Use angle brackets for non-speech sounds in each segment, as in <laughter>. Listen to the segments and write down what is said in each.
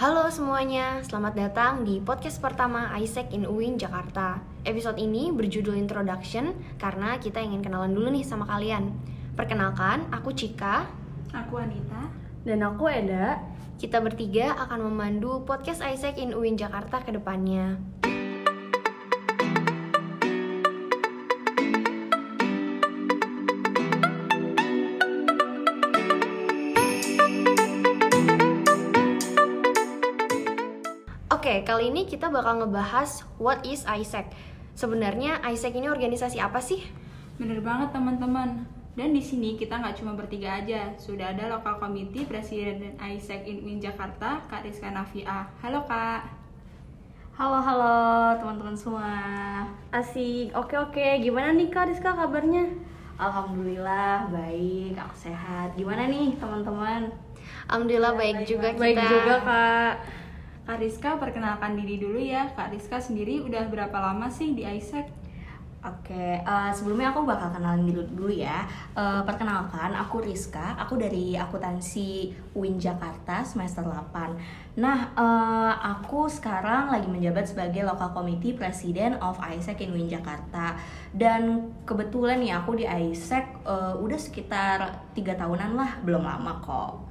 Halo semuanya, selamat datang di podcast pertama ISEC in UIN Jakarta. Episode ini berjudul Introduction karena kita ingin kenalan dulu nih sama kalian. Perkenalkan, aku Cika. Aku Anita. Dan aku Eda. Kita bertiga akan memandu podcast ISEC in UIN Jakarta ke depannya. Oke, kali ini kita bakal ngebahas what is ISEC. Sebenarnya ISEC ini organisasi apa sih? Bener banget teman-teman. Dan di sini kita nggak cuma bertiga aja, sudah ada lokal komite presiden dan ISEC in Win Jakarta, Kak Rizka Navia. Halo Kak. Halo halo teman-teman semua. Asik. Oke oke. Gimana nih Kak Rizka kabarnya? Alhamdulillah baik, aku sehat. Gimana nih teman-teman? Alhamdulillah baik, juga kita. Baik juga kak. Kak Rizka perkenalkan diri dulu ya. Kak Rizka sendiri udah berapa lama sih di ISEC? Oke, eh, sebelumnya aku bakal kenalin dulu dulu ya. Eh, perkenalkan, aku Rizka. Aku dari akuntansi UIN Jakarta semester 8. Nah, eh, aku sekarang lagi menjabat sebagai local committee president of ISEC in UIN Jakarta. Dan kebetulan nih aku di ISEC eh, udah sekitar tiga tahunan lah, belum lama kok.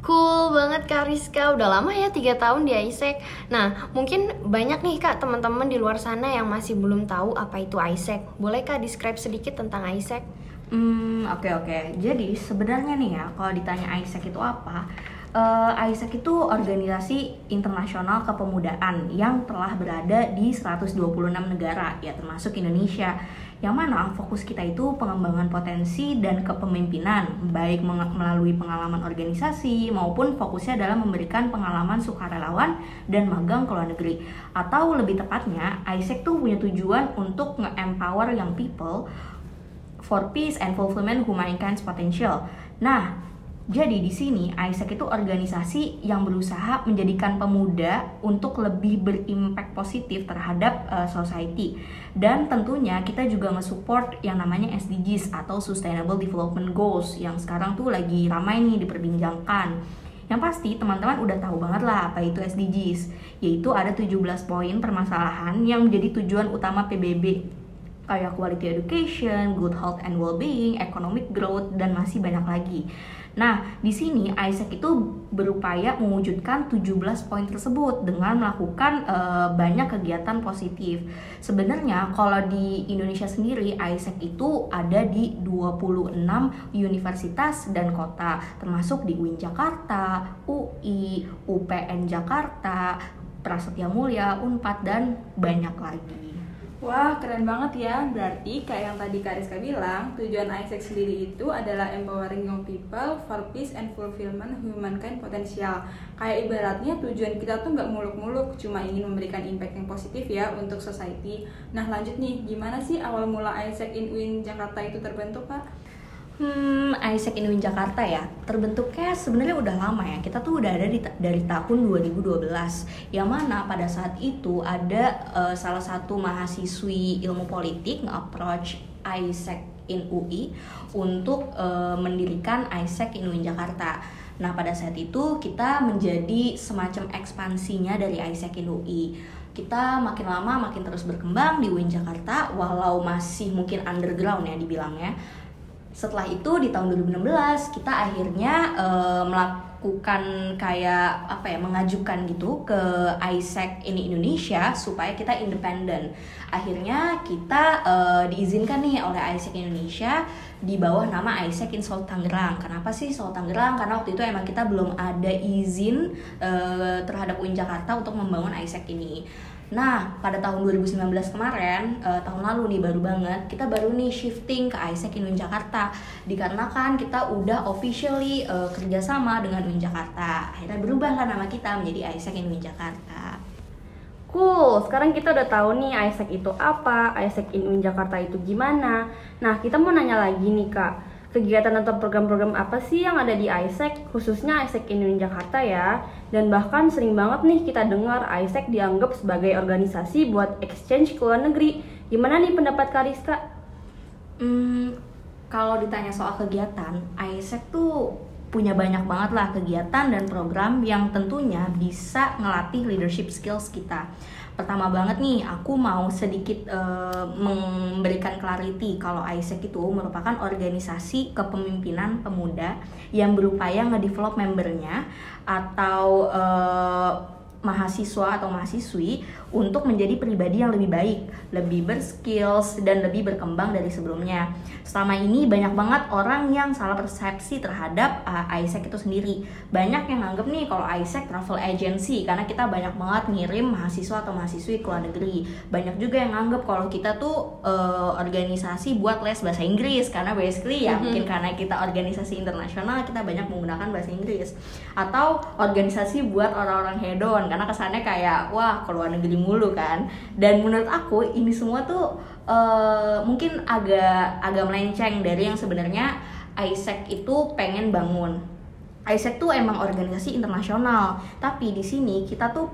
Cool banget Kak Rizka, udah lama ya 3 tahun di ISEC Nah mungkin banyak nih Kak teman-teman di luar sana yang masih belum tahu apa itu ISEC Boleh Kak describe sedikit tentang ISEC? Hmm, oke oke. Jadi sebenarnya nih ya, kalau ditanya ISEC itu apa? Eh, ISEC itu organisasi internasional kepemudaan yang telah berada di 126 negara, ya termasuk Indonesia. Yang mana fokus kita itu pengembangan potensi dan kepemimpinan, baik melalui pengalaman organisasi maupun fokusnya adalah memberikan pengalaman sukarelawan dan magang ke luar negeri. Atau lebih tepatnya, ISEC tuh punya tujuan untuk nge-empower young people for peace and fulfillment humankind's potential. Nah, jadi di sini ISEC itu organisasi yang berusaha menjadikan pemuda untuk lebih berimpact positif terhadap uh, society. Dan tentunya kita juga nge-support yang namanya SDGs atau Sustainable Development Goals yang sekarang tuh lagi ramai nih diperbincangkan. Yang pasti teman-teman udah tahu banget lah apa itu SDGs, yaitu ada 17 poin permasalahan yang menjadi tujuan utama PBB kayak quality education, good health and well-being, economic growth, dan masih banyak lagi. Nah, di sini ISEC itu berupaya mewujudkan 17 poin tersebut dengan melakukan eh, banyak kegiatan positif. Sebenarnya kalau di Indonesia sendiri ISEC itu ada di 26 universitas dan kota, termasuk di UIN Jakarta, UI, UPN Jakarta, Prasetya Mulia, Unpad dan banyak lagi. Wah, keren banget ya. Berarti kayak yang tadi Kak Rizka bilang, tujuan ISEC sendiri itu adalah empowering young people for peace and fulfillment humankind potential. Kayak ibaratnya tujuan kita tuh nggak muluk-muluk, cuma ingin memberikan impact yang positif ya untuk society. Nah lanjut nih, gimana sih awal mula ISEC in UIN Jakarta itu terbentuk Kak? Hmm, ISEC in Win Jakarta ya terbentuknya sebenarnya udah lama ya. Kita tuh udah ada di, dari tahun 2012. Yang mana pada saat itu ada eh, salah satu mahasiswi ilmu politik nge-approach ISEC in UI untuk eh, mendirikan ISEC in Win Jakarta. Nah, pada saat itu kita menjadi semacam ekspansinya dari ISEC in UI kita makin lama makin terus berkembang di UIN Jakarta walau masih mungkin underground ya dibilangnya setelah itu di tahun 2016 kita akhirnya eh, melakukan kayak apa ya mengajukan gitu ke ISEC ini Indonesia supaya kita independen. Akhirnya kita eh, diizinkan nih oleh ISEC Indonesia di bawah nama ISEC in Seoul Tangerang. Kenapa sih Seoul Tangerang? Karena waktu itu emang kita belum ada izin eh, terhadap UIN Jakarta untuk membangun ISEC ini Nah, pada tahun 2019 kemarin, eh, tahun lalu nih baru banget, kita baru nih shifting ke ISEC in UIN Jakarta. Dikarenakan kita udah officially eh, kerjasama dengan UIN Jakarta. Akhirnya berubahlah nama kita menjadi ISEC in UIN Jakarta. Cool, sekarang kita udah tahu nih ISEC itu apa, ISEC in Jakarta itu gimana. Nah, kita mau nanya lagi nih kak, kegiatan atau program-program apa sih yang ada di ISEC, khususnya ISEC in UIN Jakarta ya. Dan bahkan sering banget nih kita dengar ISEC dianggap sebagai organisasi buat exchange ke luar negeri. Gimana nih pendapat Kak Rizka? Hmm, kalau ditanya soal kegiatan, ISEC tuh punya banyak banget lah kegiatan dan program yang tentunya bisa ngelatih leadership skills kita. Pertama banget nih, aku mau sedikit uh, memberikan clarity kalau ISEC itu merupakan organisasi kepemimpinan pemuda yang berupaya ngedevelop membernya atau uh, mahasiswa atau mahasiswi untuk menjadi pribadi yang lebih baik, lebih berskills dan lebih berkembang dari sebelumnya. Selama ini banyak banget orang yang salah persepsi terhadap uh, ISEC itu sendiri. Banyak yang nganggep nih kalau ISEC travel agency karena kita banyak banget ngirim mahasiswa atau mahasiswi ke luar negeri. Banyak juga yang nganggep kalau kita tuh uh, organisasi buat les bahasa Inggris karena basically ya mm -hmm. mungkin karena kita organisasi internasional kita banyak menggunakan bahasa Inggris atau organisasi buat orang-orang hedon karena kesannya kayak wah ke luar negeri mulu kan. Dan menurut aku ini semua tuh uh, mungkin agak agak melenceng dari yang sebenarnya ISEC itu pengen bangun. ISEC tuh emang organisasi internasional. Tapi di sini kita tuh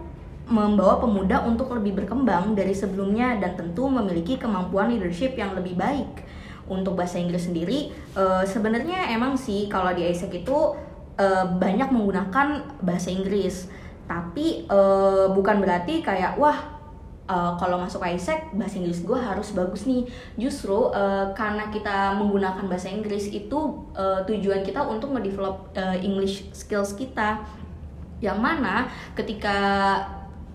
membawa pemuda untuk lebih berkembang dari sebelumnya dan tentu memiliki kemampuan leadership yang lebih baik. Untuk bahasa Inggris sendiri uh, sebenarnya emang sih kalau di ISEC itu uh, banyak menggunakan bahasa Inggris tapi uh, bukan berarti kayak wah uh, kalau masuk ISEC bahasa Inggris gue harus bagus nih. Justru uh, karena kita menggunakan bahasa Inggris itu uh, tujuan kita untuk ngedevelop uh, English skills kita. Yang mana ketika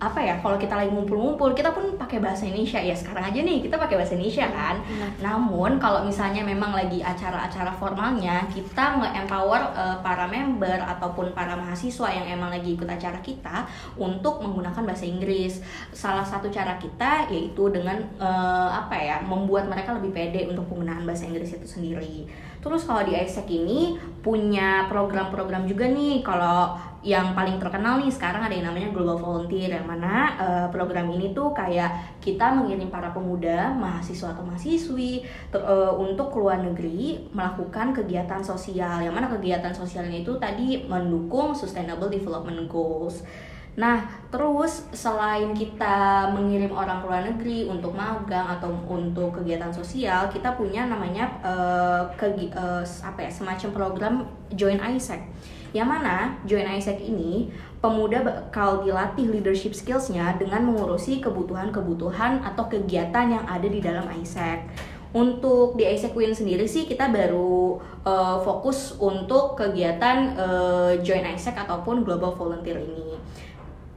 apa ya kalau kita lagi ngumpul-ngumpul kita pun pakai bahasa Indonesia. Ya sekarang aja nih kita pakai bahasa Indonesia kan. hmm. namun kalau misalnya memang lagi acara-acara formalnya kita nge-empower uh, para member ataupun para mahasiswa yang emang lagi ikut acara kita untuk menggunakan bahasa Inggris. Salah satu cara kita yaitu dengan uh, apa ya membuat mereka lebih pede untuk penggunaan bahasa Inggris itu sendiri terus kalau di ISEC ini punya program-program juga nih kalau yang paling terkenal nih sekarang ada yang namanya Global Volunteer yang mana uh, program ini tuh kayak kita mengirim para pemuda, mahasiswa atau mahasiswi ter, uh, untuk ke luar negeri melakukan kegiatan sosial yang mana kegiatan sosialnya itu tadi mendukung Sustainable Development Goals. Nah, terus selain kita mengirim orang ke luar negeri untuk magang atau untuk kegiatan sosial, kita punya namanya uh, ke, uh, apa ya semacam program Join ISEC yang mana Join Isaac ini pemuda bakal dilatih leadership skillsnya dengan mengurusi kebutuhan-kebutuhan atau kegiatan yang ada di dalam Isaac. Untuk di Isaac Win sendiri sih kita baru uh, fokus untuk kegiatan uh, Join Isaac ataupun Global Volunteer ini.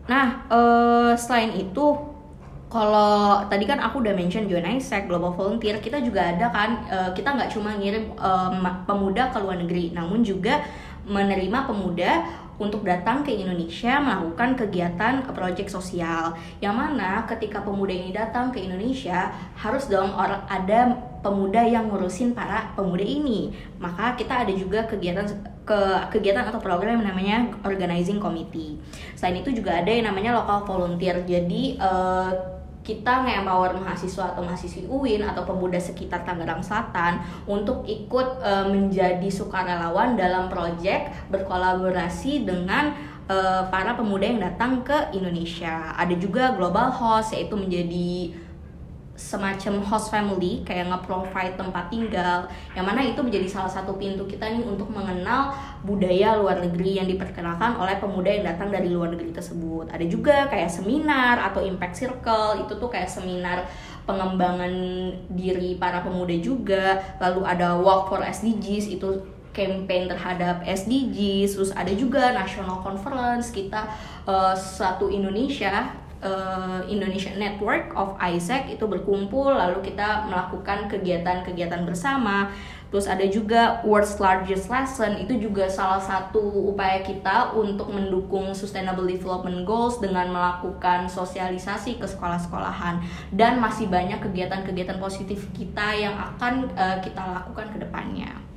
Nah, uh, selain itu kalau tadi kan aku udah mention Join Isaac, Global Volunteer, kita juga ada kan, uh, kita nggak cuma ngirim uh, pemuda ke luar negeri, namun juga menerima pemuda untuk datang ke Indonesia melakukan kegiatan proyek sosial. Yang mana ketika pemuda ini datang ke Indonesia harus dong ada pemuda yang ngurusin para pemuda ini. Maka kita ada juga kegiatan ke kegiatan atau program yang namanya organizing committee selain itu juga ada yang namanya local volunteer jadi uh, kita nge-empower mahasiswa atau mahasiswi UIN atau pemuda sekitar Tangerang Selatan untuk ikut e, menjadi sukarelawan dalam proyek berkolaborasi dengan e, para pemuda yang datang ke Indonesia. Ada juga global host yaitu menjadi semacam host family kayak nge-provide tempat tinggal yang mana itu menjadi salah satu pintu kita nih untuk mengenal budaya luar negeri yang diperkenalkan oleh pemuda yang datang dari luar negeri tersebut. Ada juga kayak seminar atau impact circle itu tuh kayak seminar pengembangan diri para pemuda juga. Lalu ada walk for SDGs itu campaign terhadap SDGs terus ada juga national conference kita uh, satu Indonesia uh, Indonesian Network of Isaac itu berkumpul lalu kita melakukan kegiatan-kegiatan bersama terus ada juga World's Largest Lesson itu juga salah satu upaya kita untuk mendukung Sustainable Development Goals dengan melakukan sosialisasi ke sekolah-sekolahan dan masih banyak kegiatan-kegiatan positif kita yang akan uh, kita lakukan ke depannya.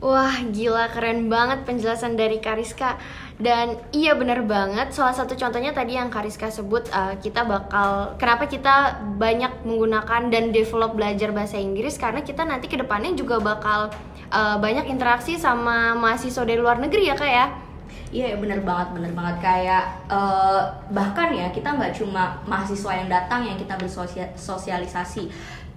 Wah gila keren banget penjelasan dari Kariska. Dan iya bener banget. Salah satu contohnya tadi yang Kariska sebut uh, kita bakal kenapa kita banyak menggunakan dan develop belajar bahasa Inggris? Karena kita nanti ke depannya juga bakal uh, banyak interaksi sama mahasiswa dari luar negeri ya kak ya? Iya bener banget bener banget. Kayak uh, bahkan ya kita nggak cuma mahasiswa yang datang yang kita bersosialisasi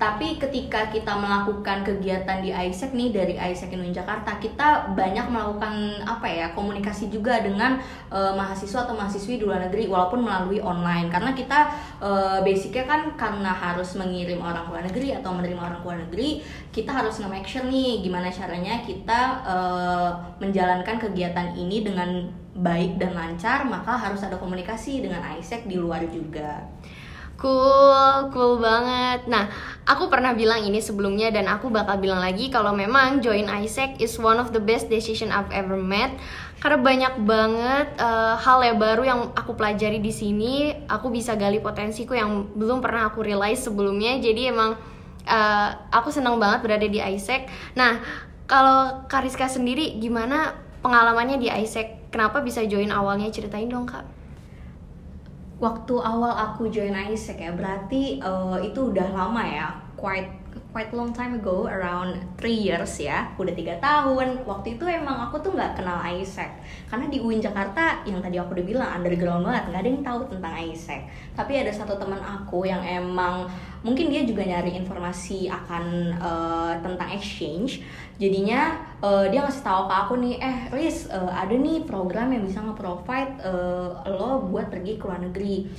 tapi ketika kita melakukan kegiatan di ISEC nih dari ISEC Indonesia Jakarta kita banyak melakukan apa ya komunikasi juga dengan uh, mahasiswa atau mahasiswi di luar negeri walaupun melalui online karena kita uh, basicnya kan karena harus mengirim orang luar negeri atau menerima orang luar negeri kita harus nge-make sure nih gimana caranya kita uh, menjalankan kegiatan ini dengan baik dan lancar maka harus ada komunikasi dengan ISEC di luar juga. Cool, cool banget. Nah, aku pernah bilang ini sebelumnya dan aku bakal bilang lagi kalau memang join ISEC is one of the best decision I've ever made. Karena banyak banget uh, hal yang baru yang aku pelajari di sini, aku bisa gali potensiku yang belum pernah aku realize sebelumnya. Jadi emang uh, aku senang banget berada di ISEC. Nah, kalau Kariska sendiri gimana pengalamannya di ISEC? Kenapa bisa join awalnya? Ceritain dong, Kak waktu awal aku join ISEC ya berarti uh, itu udah lama ya quite quite long time ago around three years ya udah tiga tahun. Waktu itu emang aku tuh nggak kenal ISEC karena di UIN Jakarta yang tadi aku udah bilang underground banget nggak ada yang tahu tentang ISEC tapi ada satu teman aku yang emang mungkin dia juga nyari informasi akan uh, tentang exchange. Jadinya uh, dia ngasih tahu ke aku nih eh Riz uh, ada nih program yang bisa nge-provide uh, lo buat pergi ke luar negeri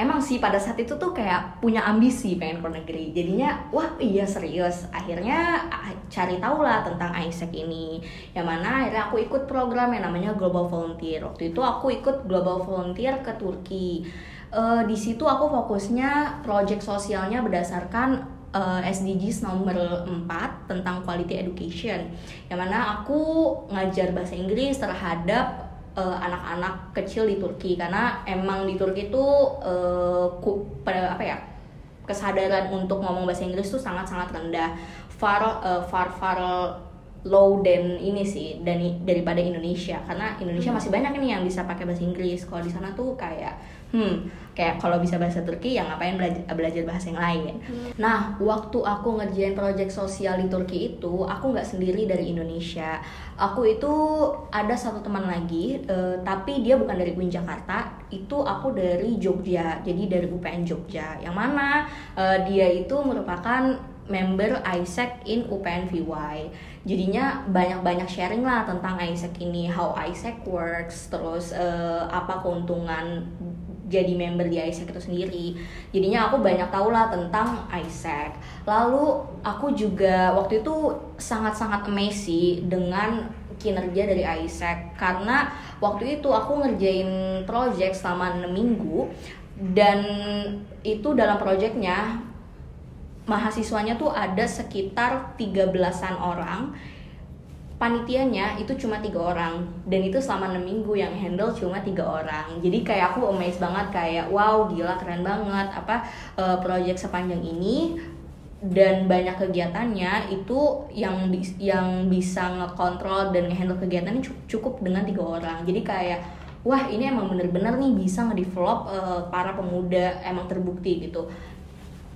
emang sih pada saat itu tuh kayak punya ambisi pengen ke negeri. Jadinya wah iya serius. Akhirnya ah, cari tahu lah tentang ISEC ini. Yang mana akhirnya aku ikut program yang namanya Global Volunteer. Waktu itu aku ikut Global Volunteer ke Turki. Uh, di situ aku fokusnya project sosialnya berdasarkan uh, SDGs nomor 4 tentang quality education. Yang mana aku ngajar bahasa Inggris terhadap uh, anak-anak kecil di Turki. Karena emang di Turki itu uh, ku, pada apa ya kesadaran untuk ngomong bahasa Inggris tuh sangat-sangat rendah. Far uh, far far low dan ini sih dan daripada Indonesia. Karena Indonesia hmm. masih banyak nih yang bisa pakai bahasa Inggris. Kalau di sana tuh kayak hmm kayak kalau bisa bahasa Turki ya ngapain belajar, belajar bahasa yang lain? Hmm. nah waktu aku ngerjain project sosial di Turki itu aku nggak sendiri dari Indonesia. Aku itu ada satu teman lagi uh, tapi dia bukan dari UIN Jakarta. Itu aku dari Jogja jadi dari UPN Jogja. Yang mana uh, dia itu merupakan member ISEC in UPN VY jadinya banyak-banyak sharing lah tentang ISEC ini how ISEC works terus uh, apa keuntungan jadi member di ISEC itu sendiri. Jadinya aku banyak tahu lah tentang ISEC lalu aku juga waktu itu sangat-sangat amazing dengan kinerja dari ISEC karena waktu itu aku ngerjain project selama 6 minggu dan itu dalam projectnya mahasiswanya tuh ada sekitar 13-an orang. Panitianya itu cuma tiga orang dan itu selama enam minggu yang handle cuma tiga orang. Jadi kayak aku amazed banget kayak wow gila keren banget apa uh, project sepanjang ini. Dan banyak kegiatannya itu yang yang bisa ngekontrol dan ngehandle kegiatannya cukup dengan tiga orang. Jadi kayak wah ini emang bener-bener nih bisa ngedevelop uh, para pemuda emang terbukti gitu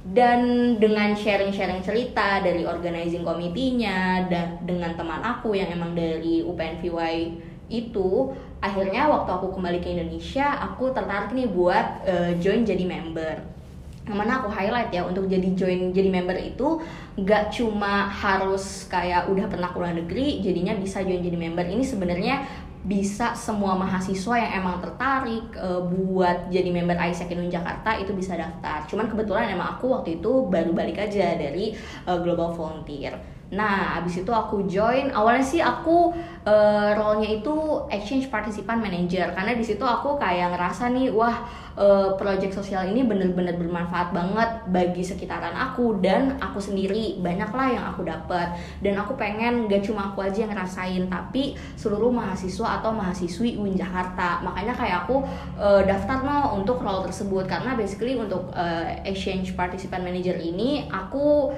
dan dengan sharing-sharing cerita dari organizing komitinya dan dengan teman aku yang emang dari UPNVY itu akhirnya waktu aku kembali ke Indonesia aku tertarik nih buat uh, join jadi member. Yang mana aku highlight ya untuk jadi join jadi member itu gak cuma harus kayak udah pernah ke luar negeri jadinya bisa join jadi member. Ini sebenarnya bisa semua mahasiswa yang emang tertarik uh, buat jadi member ISEC Indonesia Jakarta itu bisa daftar. Cuman kebetulan emang aku waktu itu baru balik aja dari uh, Global Volunteer. Nah, abis itu aku join. Awalnya sih aku uh, role-nya itu exchange participant manager karena di situ aku kayak ngerasa nih, wah uh, project sosial ini bener-bener bermanfaat banget bagi sekitaran aku dan aku sendiri. Banyak lah yang aku dapat dan aku pengen gak cuma aku aja yang ngerasain, tapi seluruh mahasiswa atau mahasiswi UIN Jakarta. Makanya kayak aku uh, daftar no untuk role tersebut karena basically untuk uh, exchange participant manager ini aku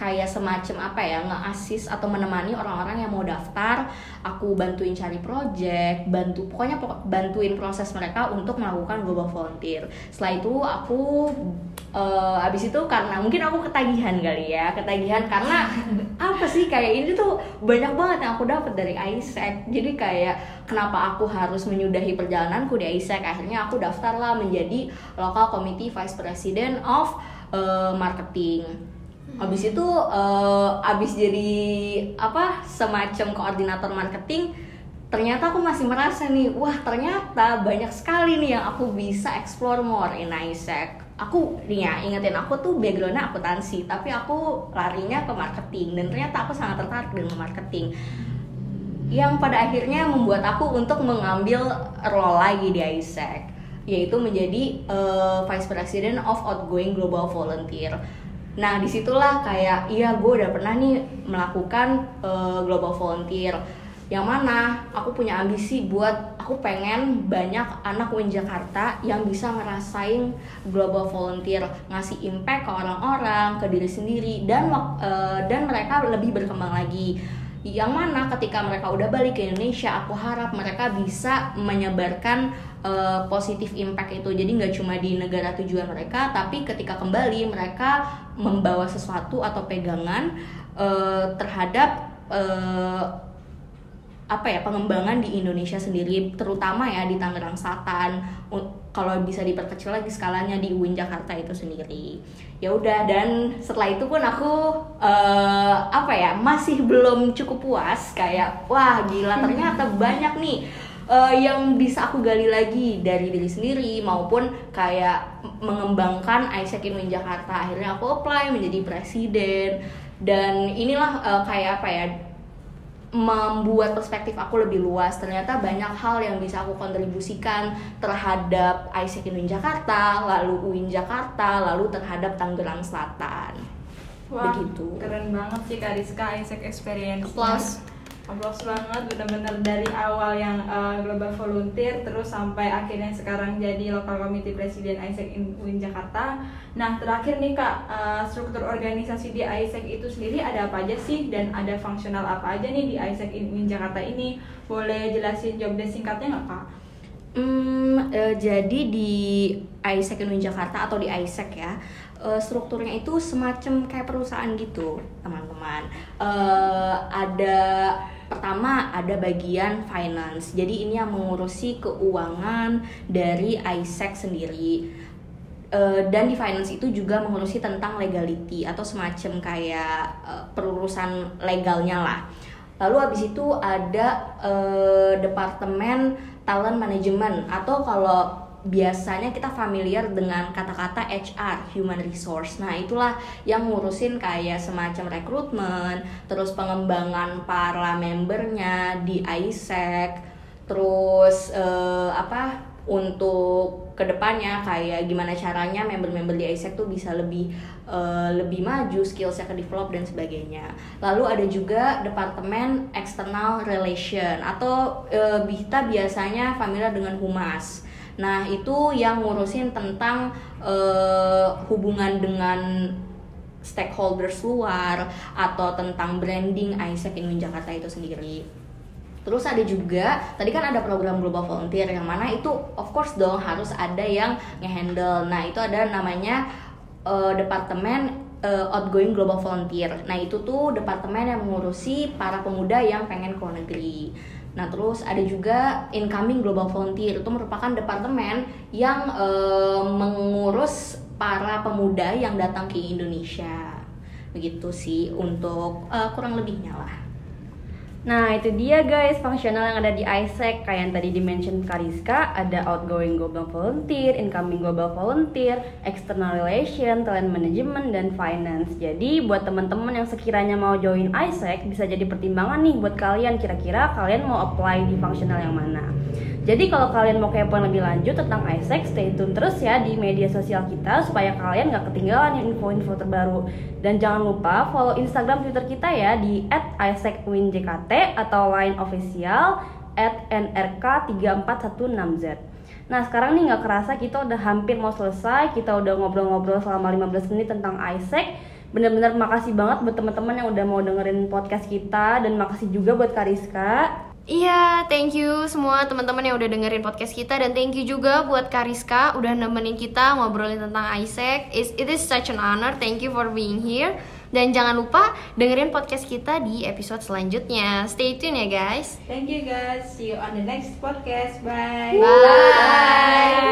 kayak semacam apa ya nge-assist atau menemani orang-orang yang mau daftar. Aku bantuin cari project bantu pokoknya bantuin proses mereka untuk melakukan global volunteer. Setelah itu aku uh, abis itu karena mungkin aku ketagihan kali ya ketagihan karena <laughs> apa sih kayak ini tuh banyak banget yang aku dapat dari ISEC jadi kayak kenapa aku harus menyudahi perjalananku di ISEC akhirnya aku daftarlah menjadi local committee vice president of uh, marketing Habis itu eh, abis jadi apa semacam koordinator marketing ternyata aku masih merasa nih wah ternyata banyak sekali nih yang aku bisa explore more in ISEC aku nih ya ingetin aku tuh backgroundnya akuntansi tapi aku larinya ke marketing dan ternyata aku sangat tertarik dengan marketing. Yang pada akhirnya membuat aku untuk mengambil role lagi di ISEC yaitu menjadi eh, Vice President of Outgoing Global Volunteer nah di situlah kayak iya gue udah pernah nih melakukan eh, Global Volunteer. Yang mana aku punya ambisi buat aku pengen banyak anak UIN Jakarta yang bisa ngerasain global volunteer ngasih impact ke orang-orang ke diri sendiri dan eh, dan mereka lebih berkembang lagi yang mana ketika mereka udah balik ke Indonesia aku harap mereka bisa menyebarkan eh, positif impact itu. Jadi nggak cuma di negara tujuan mereka tapi ketika kembali mereka membawa sesuatu atau pegangan eh, terhadap eh, apa ya pengembangan di Indonesia sendiri terutama ya di Tangerang Selatan. Kalau bisa diperkecil lagi skalanya di UIN Jakarta itu sendiri. Ya udah dan setelah itu pun aku eh, apa ya masih belum cukup puas kayak wah gila ternyata banyak nih eh, yang bisa aku gali lagi dari diri sendiri maupun kayak mengembangkan Isaac in Jakarta. Akhirnya aku apply menjadi presiden. Dan inilah eh, kayak apa ya membuat perspektif aku lebih luas ternyata banyak hal yang bisa aku kontribusikan terhadap Isaac in Jakarta lalu UIN Jakarta lalu terhadap Tangerang Selatan Wah, Begitu. keren banget sih Kak Rizka Isaac Experience. Applause. Applause banget, bener-bener dari awal yang uh, Global Volunteer terus sampai akhirnya sekarang jadi Local Committee Presiden in UIN Jakarta. Nah, terakhir nih Kak, uh, struktur organisasi di Isaac itu sendiri ada apa aja sih dan ada fungsional apa aja nih di in UIN Jakarta ini? Boleh jelasin job desk singkatnya nggak Kak? Hmm, eh, jadi di Isaac in Jakarta atau di Isaac ya eh, strukturnya itu semacam kayak perusahaan gitu teman-teman Eh, ada pertama ada bagian finance. Jadi ini yang mengurusi keuangan dari Isaac sendiri. Eh, dan di finance itu juga mengurusi tentang legality atau semacam kayak eh, perurusan legalnya lah. Lalu habis itu ada eh, departemen talent management. Atau kalau biasanya kita familiar dengan kata-kata HR human resource. Nah, itulah yang ngurusin kayak semacam rekrutmen, terus pengembangan para membernya di ISEC, terus eh, apa untuk ke depannya kayak gimana caranya member-member di ISEC tuh bisa lebih eh, lebih maju skillsnya ke develop dan sebagainya lalu ada juga departemen external relation atau eh, kita biasanya familiar dengan humas nah itu yang ngurusin tentang eh, hubungan dengan stakeholders luar atau tentang branding ISEC in Jakarta itu sendiri Terus ada juga tadi kan ada program Global Volunteer yang mana itu of course dong harus ada yang ngehandle. Nah, itu ada namanya eh, departemen eh, outgoing Global Volunteer. Nah, itu tuh departemen yang mengurusi para pemuda yang pengen ke luar negeri. Nah, terus ada juga incoming Global Volunteer itu merupakan departemen yang eh, mengurus para pemuda yang datang ke Indonesia. Begitu sih untuk eh, kurang lebihnya lah. Nah itu dia guys fungsional yang ada di ISEC Kayak yang tadi dimention Kariska Ada outgoing global volunteer, incoming global volunteer External relation, talent management, dan finance. Jadi buat teman-teman yang sekiranya mau join ISEC Bisa jadi pertimbangan nih buat kalian. Kira-kira kalian mau apply di fungsional yang mana jadi kalau kalian mau kepoin lebih lanjut tentang ISEC, stay tune terus ya di media sosial kita supaya kalian nggak ketinggalan info-info terbaru. Dan jangan lupa follow Instagram Twitter kita ya di @isecwinjkt atau line official @nrk3416z. Nah sekarang nih nggak kerasa kita udah hampir mau selesai, kita udah ngobrol-ngobrol selama 15 menit tentang ISEC. Bener-bener makasih banget buat teman-teman yang udah mau dengerin podcast kita dan makasih juga buat Kariska. Iya, thank you semua teman-teman yang udah dengerin podcast kita dan thank you juga buat Kariska udah nemenin kita ngobrolin tentang Isaac. It's- It is such an honor. Thank you for being here. Dan jangan lupa dengerin podcast kita di episode selanjutnya. Stay tune ya guys. Thank you guys. See you on the next podcast. Bye. Bye.